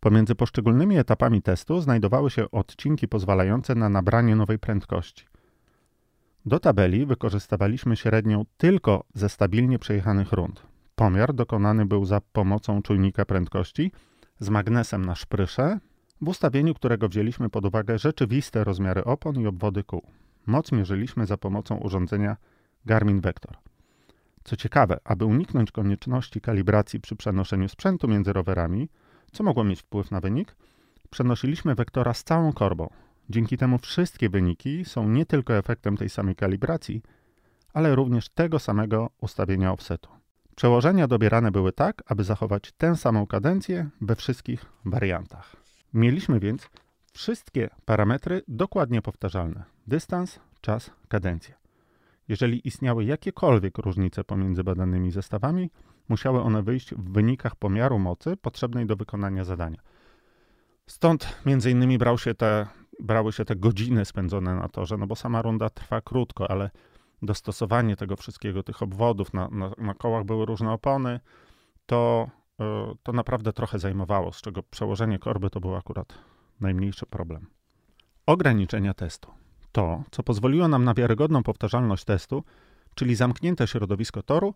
Pomiędzy poszczególnymi etapami testu znajdowały się odcinki pozwalające na nabranie nowej prędkości. Do tabeli wykorzystywaliśmy średnią tylko ze stabilnie przejechanych rund. Pomiar dokonany był za pomocą czujnika prędkości z magnesem na szprysze w ustawieniu którego wzięliśmy pod uwagę rzeczywiste rozmiary opon i obwody kół. Moc mierzyliśmy za pomocą urządzenia Garmin Vector. Co ciekawe, aby uniknąć konieczności kalibracji przy przenoszeniu sprzętu między rowerami, co mogło mieć wpływ na wynik, przenosiliśmy wektora z całą korbą. Dzięki temu wszystkie wyniki są nie tylko efektem tej samej kalibracji, ale również tego samego ustawienia offsetu. Przełożenia dobierane były tak, aby zachować tę samą kadencję we wszystkich wariantach. Mieliśmy więc wszystkie parametry dokładnie powtarzalne: dystans, czas, kadencja. Jeżeli istniały jakiekolwiek różnice pomiędzy badanymi zestawami, musiały one wyjść w wynikach pomiaru mocy potrzebnej do wykonania zadania. Stąd między innymi brał się te, brały się te godziny spędzone na torze, no bo sama runda trwa krótko, ale dostosowanie tego wszystkiego, tych obwodów, na, na, na kołach były różne opony, to, e, to naprawdę trochę zajmowało, z czego przełożenie korby to był akurat najmniejszy problem. Ograniczenia testu. To, co pozwoliło nam na wiarygodną powtarzalność testu, czyli zamknięte środowisko toru,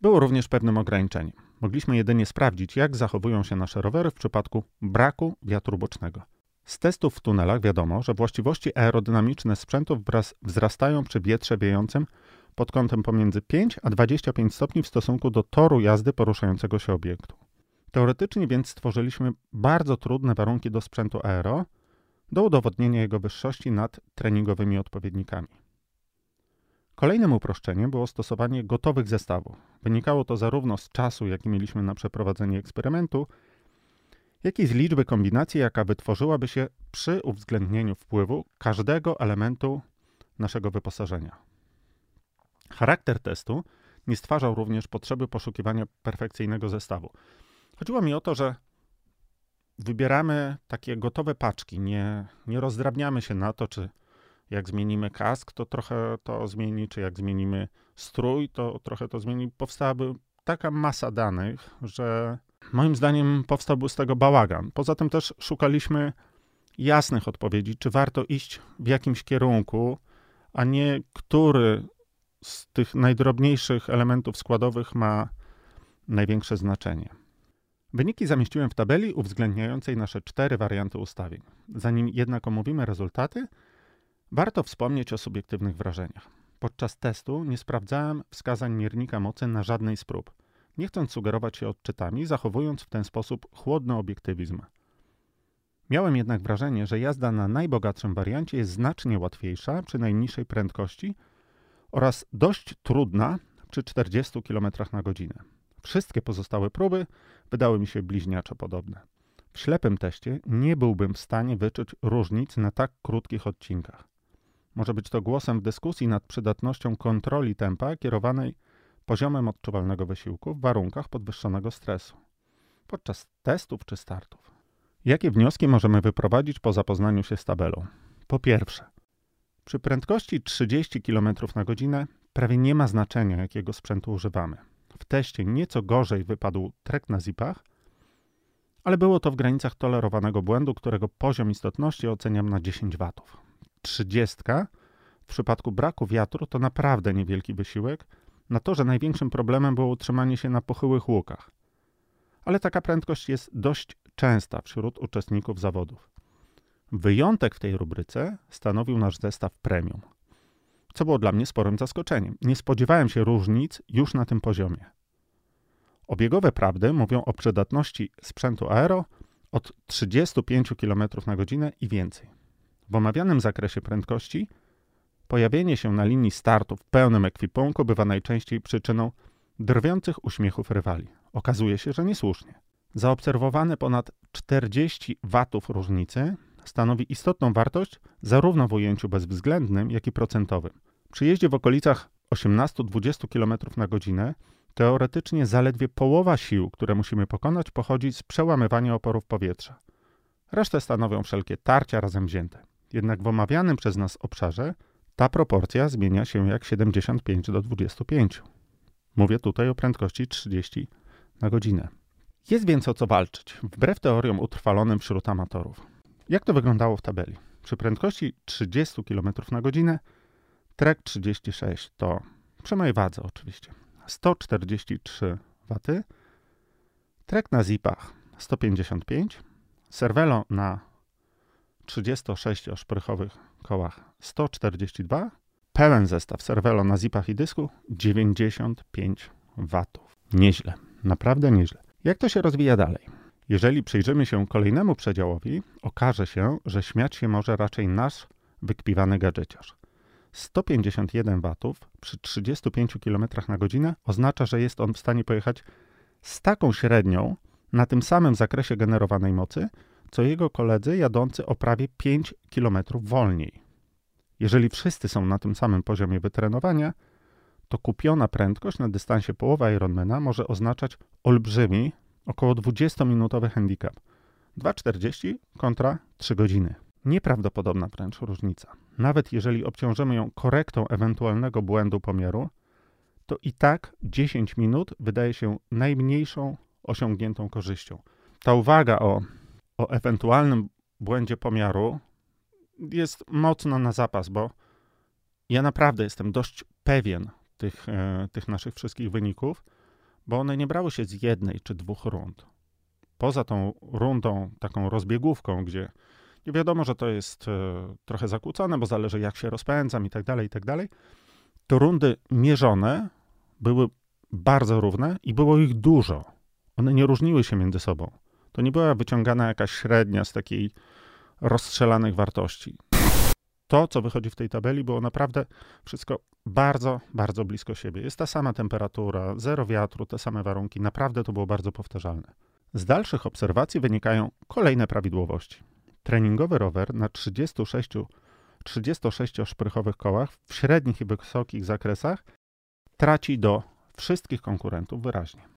było również pewnym ograniczeniem. Mogliśmy jedynie sprawdzić, jak zachowują się nasze rowery w przypadku braku wiatru bocznego. Z testów w tunelach wiadomo, że właściwości aerodynamiczne sprzętów wzrastają przy wietrze wiejącym pod kątem pomiędzy 5 a 25 stopni w stosunku do toru jazdy poruszającego się obiektu. Teoretycznie więc stworzyliśmy bardzo trudne warunki do sprzętu aero do udowodnienia jego wyższości nad treningowymi odpowiednikami. Kolejnym uproszczeniem było stosowanie gotowych zestawów. Wynikało to zarówno z czasu, jaki mieliśmy na przeprowadzenie eksperymentu, jak i z liczby kombinacji, jaka wytworzyłaby się przy uwzględnieniu wpływu każdego elementu naszego wyposażenia. Charakter testu nie stwarzał również potrzeby poszukiwania perfekcyjnego zestawu. Chodziło mi o to, że wybieramy takie gotowe paczki, nie, nie rozdrabniamy się na to, czy jak zmienimy kask, to trochę to zmieni, czy jak zmienimy strój, to trochę to zmieni. Powstałaby taka masa danych, że moim zdaniem powstałby z tego bałagan. Poza tym też szukaliśmy jasnych odpowiedzi, czy warto iść w jakimś kierunku, a nie który z tych najdrobniejszych elementów składowych ma największe znaczenie. Wyniki zamieściłem w tabeli uwzględniającej nasze cztery warianty ustawień. Zanim jednak omówimy rezultaty, warto wspomnieć o subiektywnych wrażeniach. Podczas testu nie sprawdzałem wskazań miernika mocy na żadnej z prób, nie chcąc sugerować się odczytami, zachowując w ten sposób chłodny obiektywizm. Miałem jednak wrażenie, że jazda na najbogatszym wariancie jest znacznie łatwiejsza przy najniższej prędkości oraz dość trudna przy 40 km na godzinę. Wszystkie pozostałe próby wydały mi się bliźniaczo podobne. W ślepym teście nie byłbym w stanie wyczuć różnic na tak krótkich odcinkach. Może być to głosem w dyskusji nad przydatnością kontroli tempa kierowanej poziomem odczuwalnego wysiłku w warunkach podwyższonego stresu podczas testów czy startów. Jakie wnioski możemy wyprowadzić po zapoznaniu się z tabelą? Po pierwsze, przy prędkości 30 km na godzinę prawie nie ma znaczenia, jakiego sprzętu używamy. W teście nieco gorzej wypadł trek na zipach, ale było to w granicach tolerowanego błędu, którego poziom istotności oceniam na 10 W. 30 w przypadku braku wiatru to naprawdę niewielki wysiłek, na to, że największym problemem było utrzymanie się na pochyłych łukach. Ale taka prędkość jest dość częsta wśród uczestników zawodów. Wyjątek w tej rubryce stanowił nasz zestaw premium, co było dla mnie sporym zaskoczeniem. Nie spodziewałem się różnic już na tym poziomie. Obiegowe prawdy mówią o przydatności sprzętu aero od 35 km na godzinę i więcej. W omawianym zakresie prędkości pojawienie się na linii startu w pełnym ekwipunku bywa najczęściej przyczyną drwiących uśmiechów rywali. Okazuje się, że niesłusznie. Zaobserwowane ponad 40 watów różnicy stanowi istotną wartość zarówno w ujęciu bezwzględnym, jak i procentowym. Przy jeździe w okolicach 18-20 km na godzinę teoretycznie zaledwie połowa sił, które musimy pokonać, pochodzi z przełamywania oporów powietrza. Resztę stanowią wszelkie tarcia razem wzięte. Jednak w omawianym przez nas obszarze ta proporcja zmienia się jak 75 do 25. Mówię tutaj o prędkości 30 na godzinę. Jest więc o co walczyć, wbrew teoriom utrwalonym wśród amatorów. Jak to wyglądało w tabeli? Przy prędkości 30 km na godzinę trek 36 to przy mojej wadze oczywiście 143 W, trek na zipach 155, serwelo na 36-szprychowych kołach 142, pełen zestaw serwelo na zipach i dysku 95 W. Nieźle, naprawdę nieźle. Jak to się rozwija dalej? Jeżeli przyjrzymy się kolejnemu przedziałowi, okaże się, że śmiać się może raczej nasz wykpiwany gadżeciarz. 151 W przy 35 km na godzinę oznacza, że jest on w stanie pojechać z taką średnią na tym samym zakresie generowanej mocy, co jego koledzy jadący o prawie 5 km wolniej. Jeżeli wszyscy są na tym samym poziomie wytrenowania, to kupiona prędkość na dystansie połowa Ironmana może oznaczać olbrzymi, około 20-minutowy handicap. 2,40 kontra 3 godziny. Nieprawdopodobna wręcz różnica. Nawet jeżeli obciążymy ją korektą ewentualnego błędu pomiaru, to i tak 10 minut wydaje się najmniejszą osiągniętą korzyścią. Ta uwaga o, o ewentualnym błędzie pomiaru jest mocno na zapas, bo ja naprawdę jestem dość pewien tych, e, tych naszych wszystkich wyników, bo one nie brały się z jednej czy dwóch rund. Poza tą rundą, taką rozbiegówką, gdzie nie wiadomo, że to jest e, trochę zakłócone, bo zależy jak się rozpędzam i tak dalej, i tak dalej, to rundy mierzone były bardzo równe i było ich dużo. One nie różniły się między sobą. To nie była wyciągana jakaś średnia z takiej rozstrzelanych wartości. To, co wychodzi w tej tabeli, było naprawdę wszystko bardzo, bardzo blisko siebie. Jest ta sama temperatura, zero wiatru, te same warunki. Naprawdę to było bardzo powtarzalne. Z dalszych obserwacji wynikają kolejne prawidłowości. Treningowy rower na 36, 36-szprychowych kołach w średnich i wysokich zakresach traci do wszystkich konkurentów wyraźnie.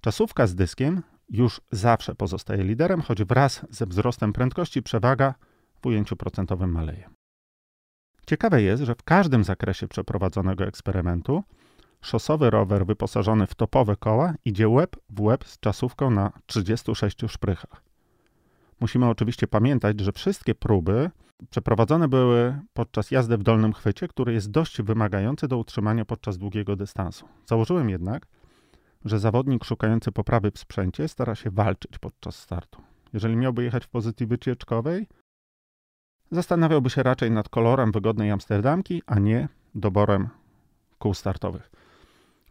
Czasówka z dyskiem już zawsze pozostaje liderem, choć wraz ze wzrostem prędkości przewaga w ujęciu procentowym maleje. Ciekawe jest, że w każdym zakresie przeprowadzonego eksperymentu szosowy rower wyposażony w topowe koła idzie łeb w łeb z czasówką na 36 szprychach. Musimy oczywiście pamiętać, że wszystkie próby przeprowadzone były podczas jazdy w dolnym chwycie, który jest dość wymagający do utrzymania podczas długiego dystansu. Założyłem jednak, że zawodnik szukający poprawy w sprzęcie stara się walczyć podczas startu. Jeżeli miałby jechać w pozycji wycieczkowej, zastanawiałby się raczej nad kolorem wygodnej Amsterdamki, a nie doborem kół startowych.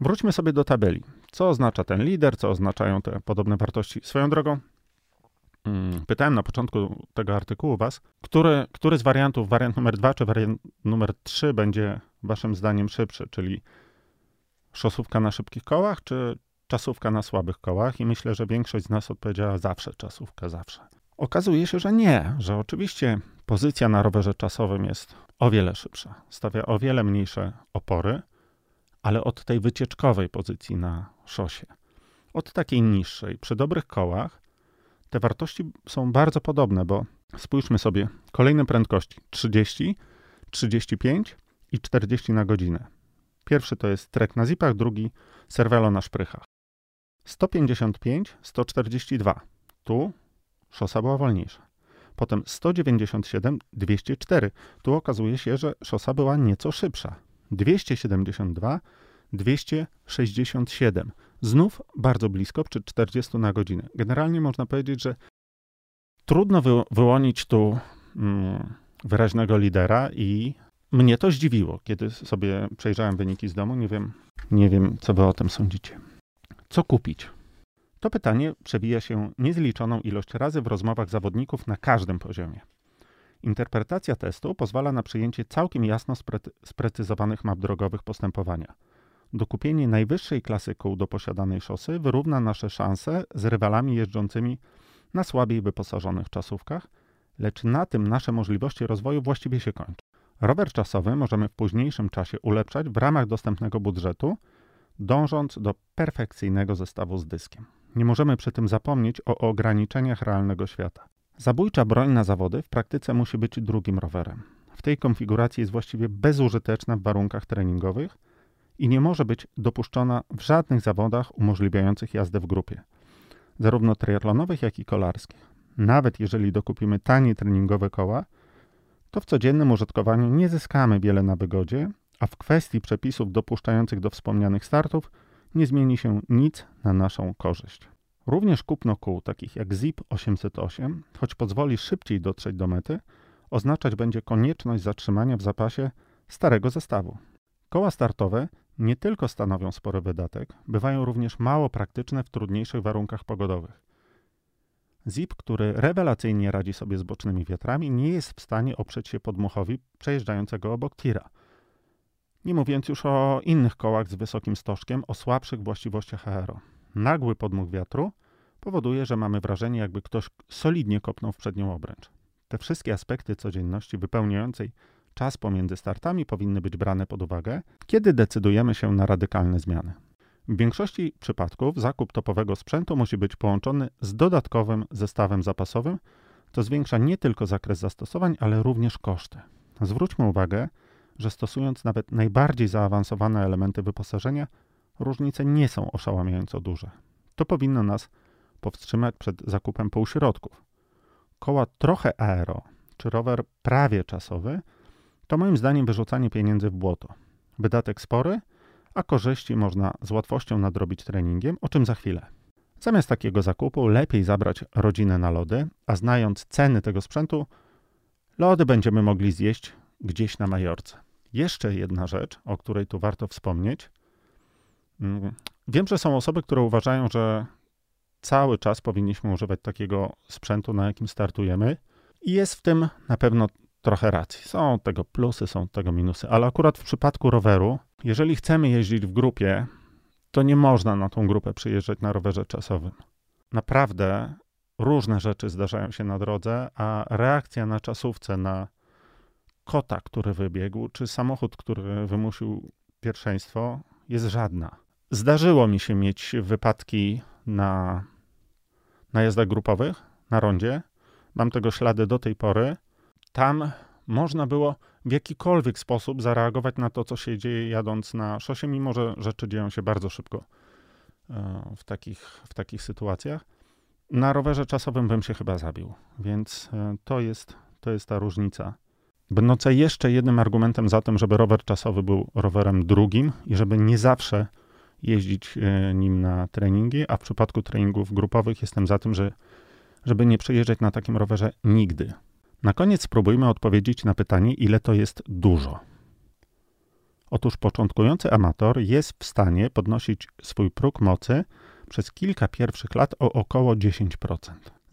Wróćmy sobie do tabeli. Co oznacza ten lider, co oznaczają te podobne wartości? Swoją drogą, mm, pytałem na początku tego artykułu Was, który, który z wariantów, wariant numer 2 czy wariant numer 3 będzie Waszym zdaniem szybszy, czyli szosówka na szybkich kołach, czy czasówka na słabych kołach? I myślę, że większość z nas odpowiedziała zawsze czasówka, zawsze. Okazuje się, że nie, że oczywiście pozycja na rowerze czasowym jest o wiele szybsza, stawia o wiele mniejsze opory, ale od tej wycieczkowej pozycji na szosie, od takiej niższej, przy dobrych kołach, te wartości są bardzo podobne, bo spójrzmy sobie, kolejne prędkości 30, 35 i 40 na godzinę. Pierwszy to jest trek na zipach, drugi serwelo na szprychach. 155, 142. Tu szosa była wolniejsza. Potem 197, 204. Tu okazuje się, że szosa była nieco szybsza. 272, 267. Znów bardzo blisko, przy 40 na godzinę. Generalnie można powiedzieć, że trudno wy wyłonić tu mm, wyraźnego lidera i mnie to zdziwiło, kiedy sobie przejrzałem wyniki z domu. Nie wiem, nie wiem, co wy o tym sądzicie. Co kupić? To pytanie przewija się niezliczoną ilość razy w rozmowach zawodników na każdym poziomie. Interpretacja testu pozwala na przyjęcie całkiem jasno spre- sprecyzowanych map drogowych postępowania. Dokupienie najwyższej klasy kół do posiadanej szosy wyrówna nasze szanse z rywalami jeżdżącymi na słabiej wyposażonych czasówkach, lecz na tym nasze możliwości rozwoju właściwie się kończą. Rower czasowy możemy w późniejszym czasie ulepszać w ramach dostępnego budżetu, dążąc do perfekcyjnego zestawu z dyskiem. Nie możemy przy tym zapomnieć o ograniczeniach realnego świata. Zabójcza broń na zawody w praktyce musi być drugim rowerem. W tej konfiguracji jest właściwie bezużyteczna w warunkach treningowych i nie może być dopuszczona w żadnych zawodach umożliwiających jazdę w grupie, zarówno triatlonowych, jak i kolarskich. Nawet jeżeli dokupimy tanie treningowe koła, to w codziennym użytkowaniu nie zyskamy wiele na wygodzie, a w kwestii przepisów dopuszczających do wspomnianych startów nie zmieni się nic na naszą korzyść. Również kupno kół, takich jak ZIP 808, choć pozwoli szybciej dotrzeć do mety, oznaczać będzie konieczność zatrzymania w zapasie starego zestawu. Koła startowe nie tylko stanowią spory wydatek, bywają również mało praktyczne w trudniejszych warunkach pogodowych. ZIP, który rewelacyjnie radzi sobie z bocznymi wiatrami, nie jest w stanie oprzeć się podmuchowi przejeżdżającego obok tira. Nie mówiąc już o innych kołach z wysokim stożkiem o słabszych właściwościach aero. Nagły podmuch wiatru powoduje, że mamy wrażenie, jakby ktoś solidnie kopnął w przednią obręcz. Te wszystkie aspekty codzienności wypełniającej czas pomiędzy startami powinny być brane pod uwagę, kiedy decydujemy się na radykalne zmiany. W większości przypadków zakup topowego sprzętu musi być połączony z dodatkowym zestawem zapasowym. To zwiększa nie tylko zakres zastosowań, ale również koszty. Zwróćmy uwagę, że stosując nawet najbardziej zaawansowane elementy wyposażenia, różnice nie są oszałamiająco duże. To powinno nas powstrzymać przed zakupem półśrodków. Koła trochę aero, czy rower prawie czasowy, to moim zdaniem wyrzucanie pieniędzy w błoto. Wydatek spory, a korzyści można z łatwością nadrobić treningiem, o czym za chwilę. Zamiast takiego zakupu lepiej zabrać rodzinę na lody, a znając ceny tego sprzętu, lody będziemy mogli zjeść gdzieś na Majorce. Jeszcze jedna rzecz, o której tu warto wspomnieć. Mm, wiem, że są osoby, które uważają, że cały czas powinniśmy używać takiego sprzętu, na jakim startujemy. I jest w tym na pewno trochę racji. Są tego plusy, są tego minusy, ale akurat w przypadku roweru, jeżeli chcemy jeździć w grupie, to nie można na tą grupę przyjeżdżać na rowerze czasowym. Naprawdę różne rzeczy zdarzają się na drodze, a reakcja na czasówce, na kota, który wybiegł, czy samochód, który wymusił pierwszeństwo, jest żadna. Zdarzyło mi się mieć wypadki na najazdach grupowych, na rondzie. Mam tego ślady do tej pory. Tam można było w jakikolwiek sposób zareagować na to, co się dzieje jadąc na szosie, mimo że rzeczy dzieją się bardzo szybko e, w takich, w takich sytuacjach. Na rowerze czasowym bym się chyba zabił, więc e, to jest, to jest ta różnica. Będące jeszcze jednym argumentem za tym, żeby rower czasowy był rowerem drugim i żeby nie zawsze jeździć e, nim na treningi, a w przypadku treningów grupowych jestem za tym, że, żeby nie przejeżdżać na takim rowerze nigdy. Na koniec spróbujmy odpowiedzieć na pytanie, ile to jest dużo. Otóż początkujący amator jest w stanie podnosić swój próg mocy przez kilka pierwszych lat o około 10%.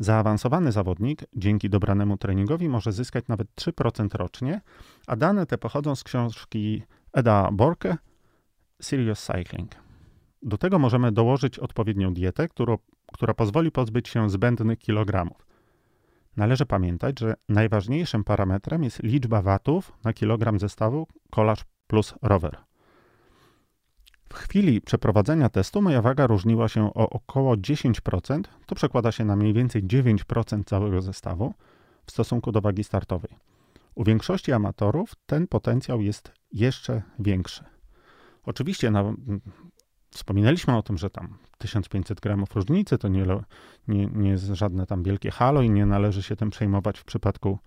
Zaawansowany zawodnik dzięki dobranemu treningowi może zyskać nawet 3% rocznie, a dane te pochodzą z książki Eda Borke Serious Cycling. Do tego możemy dołożyć odpowiednią dietę, którą, która pozwoli pozbyć się zbędnych kilogramów. Należy pamiętać, że najważniejszym parametrem jest liczba watów na kilogram zestawu kolarz plus rower. W chwili przeprowadzenia testu moja waga różniła się o około 10%, to przekłada się na mniej więcej 9% całego zestawu w stosunku do wagi startowej. U większości amatorów ten potencjał jest jeszcze większy. Oczywiście na Wspominaliśmy o tym, że tam 1500 gramów różnicy to nie, nie, nie jest żadne tam wielkie halo i nie należy się tym przejmować w przypadku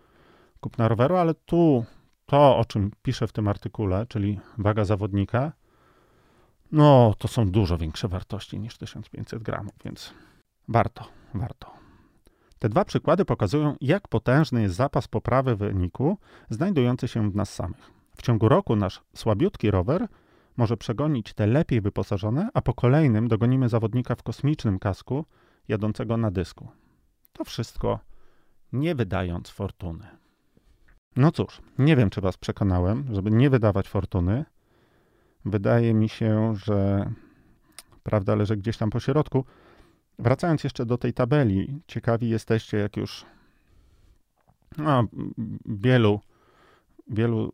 kupna roweru, ale tu to, o czym piszę w tym artykule, czyli waga zawodnika, no to są dużo większe wartości niż 1500 gramów, więc warto, warto. Te dwa przykłady pokazują, jak potężny jest zapas poprawy wyniku znajdujący się w nas samych. W ciągu roku nasz słabiutki rower może przegonić te lepiej wyposażone, a po kolejnym dogonimy zawodnika w kosmicznym kasku jadącego na dysku. To wszystko nie wydając fortuny. No cóż, nie wiem, czy Was przekonałem, żeby nie wydawać fortuny. Wydaje mi się, że prawda leży gdzieś tam po środku. Wracając jeszcze do tej tabeli, ciekawi jesteście, jak już no, wielu wielu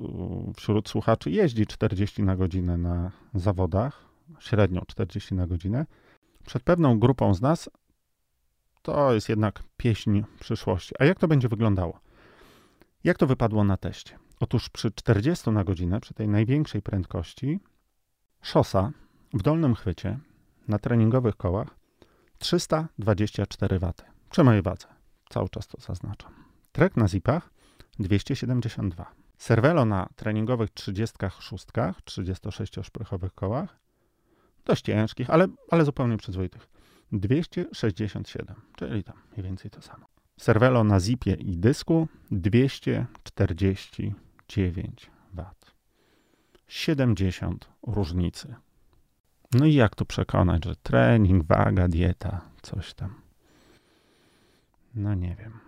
wśród słuchaczy jeździ 40 na godzinę na zawodach, średnio 40 na godzinę. Przed pewną grupą z nas to jest jednak pieśń przyszłości. A jak to będzie wyglądało? Jak to wypadło na teście? Otóż przy 40 na godzinę, przy tej największej prędkości, szosa w dolnym chwycie na treningowych kołach 324 W. Przy mojej wadze. Cały czas to zaznaczam. Trek na zipach 272. Cervelo na treningowych 36, 36-szprychowych kołach, dość ciężkich, ale, ale zupełnie przyzwoitych, 267, czyli tam mniej więcej to samo. Cervelo na zipie i dysku 249 W. 70 różnicy. No i jak tu przekonać, że trening, waga, dieta, coś tam. No nie wiem.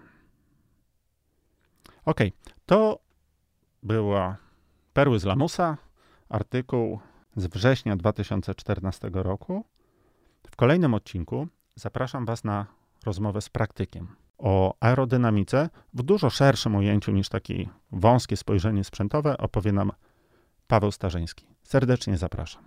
Ok, to była Perły z Lamusa, artykuł z września 2014 roku. W kolejnym odcinku zapraszam Was na rozmowę z praktykiem o aerodynamice w dużo szerszym ujęciu niż takie wąskie spojrzenie sprzętowe opowie nam Paweł Starzyński. Serdecznie zapraszam.